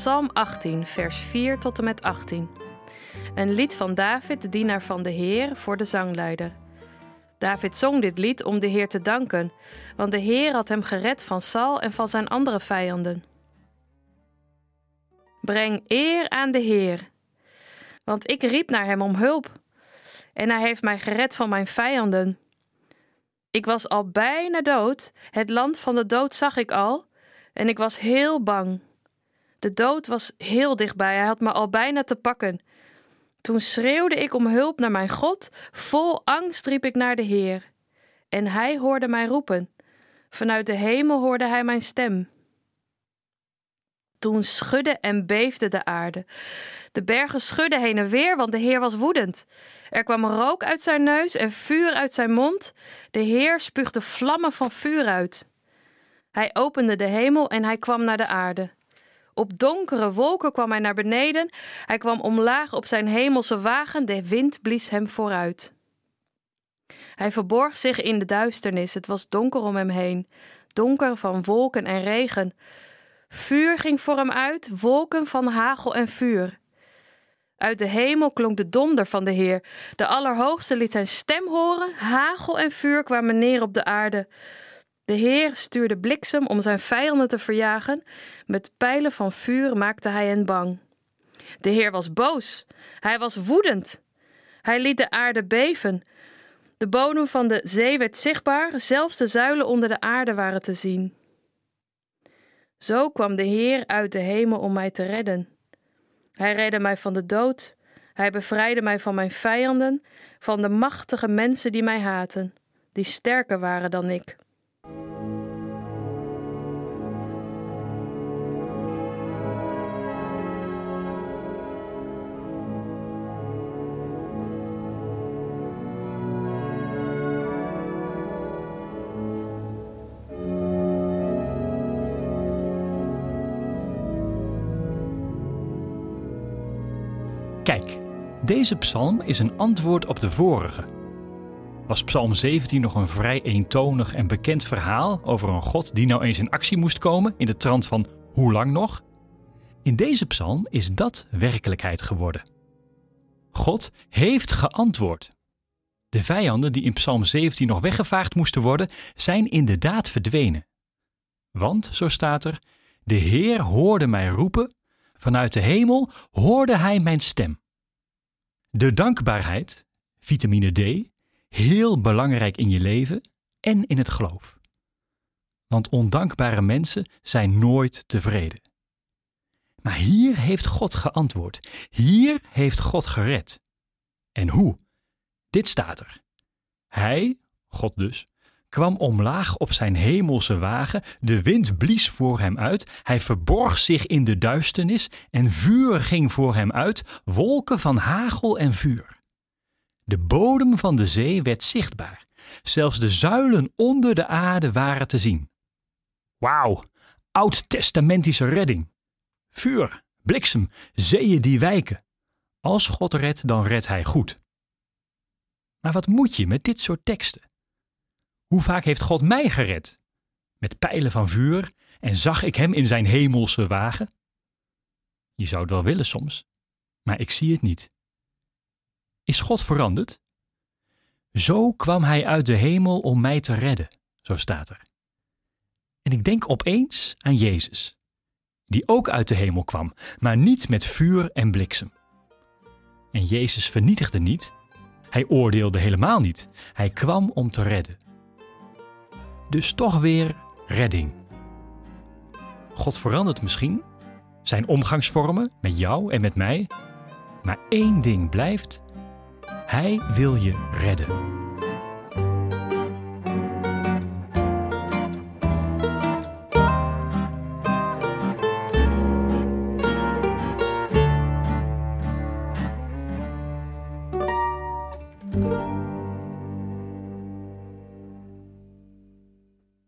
Psalm 18, vers 4 tot en met 18. Een lied van David, de dienaar van de Heer, voor de zangleider. David zong dit lied om de Heer te danken, want de Heer had hem gered van Saul en van zijn andere vijanden. Breng eer aan de Heer, want ik riep naar hem om hulp en hij heeft mij gered van mijn vijanden. Ik was al bijna dood, het land van de dood zag ik al, en ik was heel bang. De dood was heel dichtbij, hij had me al bijna te pakken. Toen schreeuwde ik om hulp naar mijn God, vol angst riep ik naar de Heer. En hij hoorde mij roepen. Vanuit de hemel hoorde hij mijn stem. Toen schudde en beefde de aarde. De bergen schudden heen en weer, want de Heer was woedend. Er kwam rook uit zijn neus en vuur uit zijn mond. De Heer spuugde vlammen van vuur uit. Hij opende de hemel en hij kwam naar de aarde. Op donkere wolken kwam hij naar beneden. Hij kwam omlaag op zijn hemelse wagen. De wind blies hem vooruit. Hij verborg zich in de duisternis. Het was donker om hem heen, donker van wolken en regen. Vuur ging voor hem uit, wolken van hagel en vuur. Uit de hemel klonk de donder van de Heer. De Allerhoogste liet zijn stem horen. Hagel en vuur kwamen neer op de aarde. De Heer stuurde bliksem om zijn vijanden te verjagen. Met pijlen van vuur maakte hij hen bang. De Heer was boos. Hij was woedend. Hij liet de aarde beven. De bodem van de zee werd zichtbaar, zelfs de zuilen onder de aarde waren te zien. Zo kwam de Heer uit de hemel om mij te redden. Hij redde mij van de dood. Hij bevrijdde mij van mijn vijanden, van de machtige mensen die mij haten, die sterker waren dan ik. Kijk, deze psalm is een antwoord op de vorige. Was psalm 17 nog een vrij eentonig en bekend verhaal over een God die nou eens in actie moest komen in de trant van hoe lang nog? In deze psalm is dat werkelijkheid geworden. God heeft geantwoord. De vijanden die in psalm 17 nog weggevaagd moesten worden, zijn inderdaad verdwenen. Want, zo staat er, de Heer hoorde mij roepen Vanuit de hemel hoorde hij mijn stem. De dankbaarheid, vitamine D, heel belangrijk in je leven en in het geloof. Want ondankbare mensen zijn nooit tevreden. Maar hier heeft God geantwoord. Hier heeft God gered. En hoe? Dit staat er. Hij, God dus, kwam omlaag op zijn hemelse wagen, de wind blies voor hem uit, hij verborg zich in de duisternis en vuur ging voor hem uit, wolken van hagel en vuur. De bodem van de zee werd zichtbaar, zelfs de zuilen onder de aarde waren te zien. Wauw, oud-testamentische redding. Vuur, bliksem, zeeën die wijken. Als God redt, dan redt hij goed. Maar wat moet je met dit soort teksten? Hoe vaak heeft God mij gered? Met pijlen van vuur en zag ik hem in zijn hemelse wagen? Je zou het wel willen soms, maar ik zie het niet. Is God veranderd? Zo kwam hij uit de hemel om mij te redden, zo staat er. En ik denk opeens aan Jezus, die ook uit de hemel kwam, maar niet met vuur en bliksem. En Jezus vernietigde niet, hij oordeelde helemaal niet, hij kwam om te redden dus toch weer redding. God verandert misschien zijn omgangsvormen met jou en met mij, maar één ding blijft: Hij wil je redden.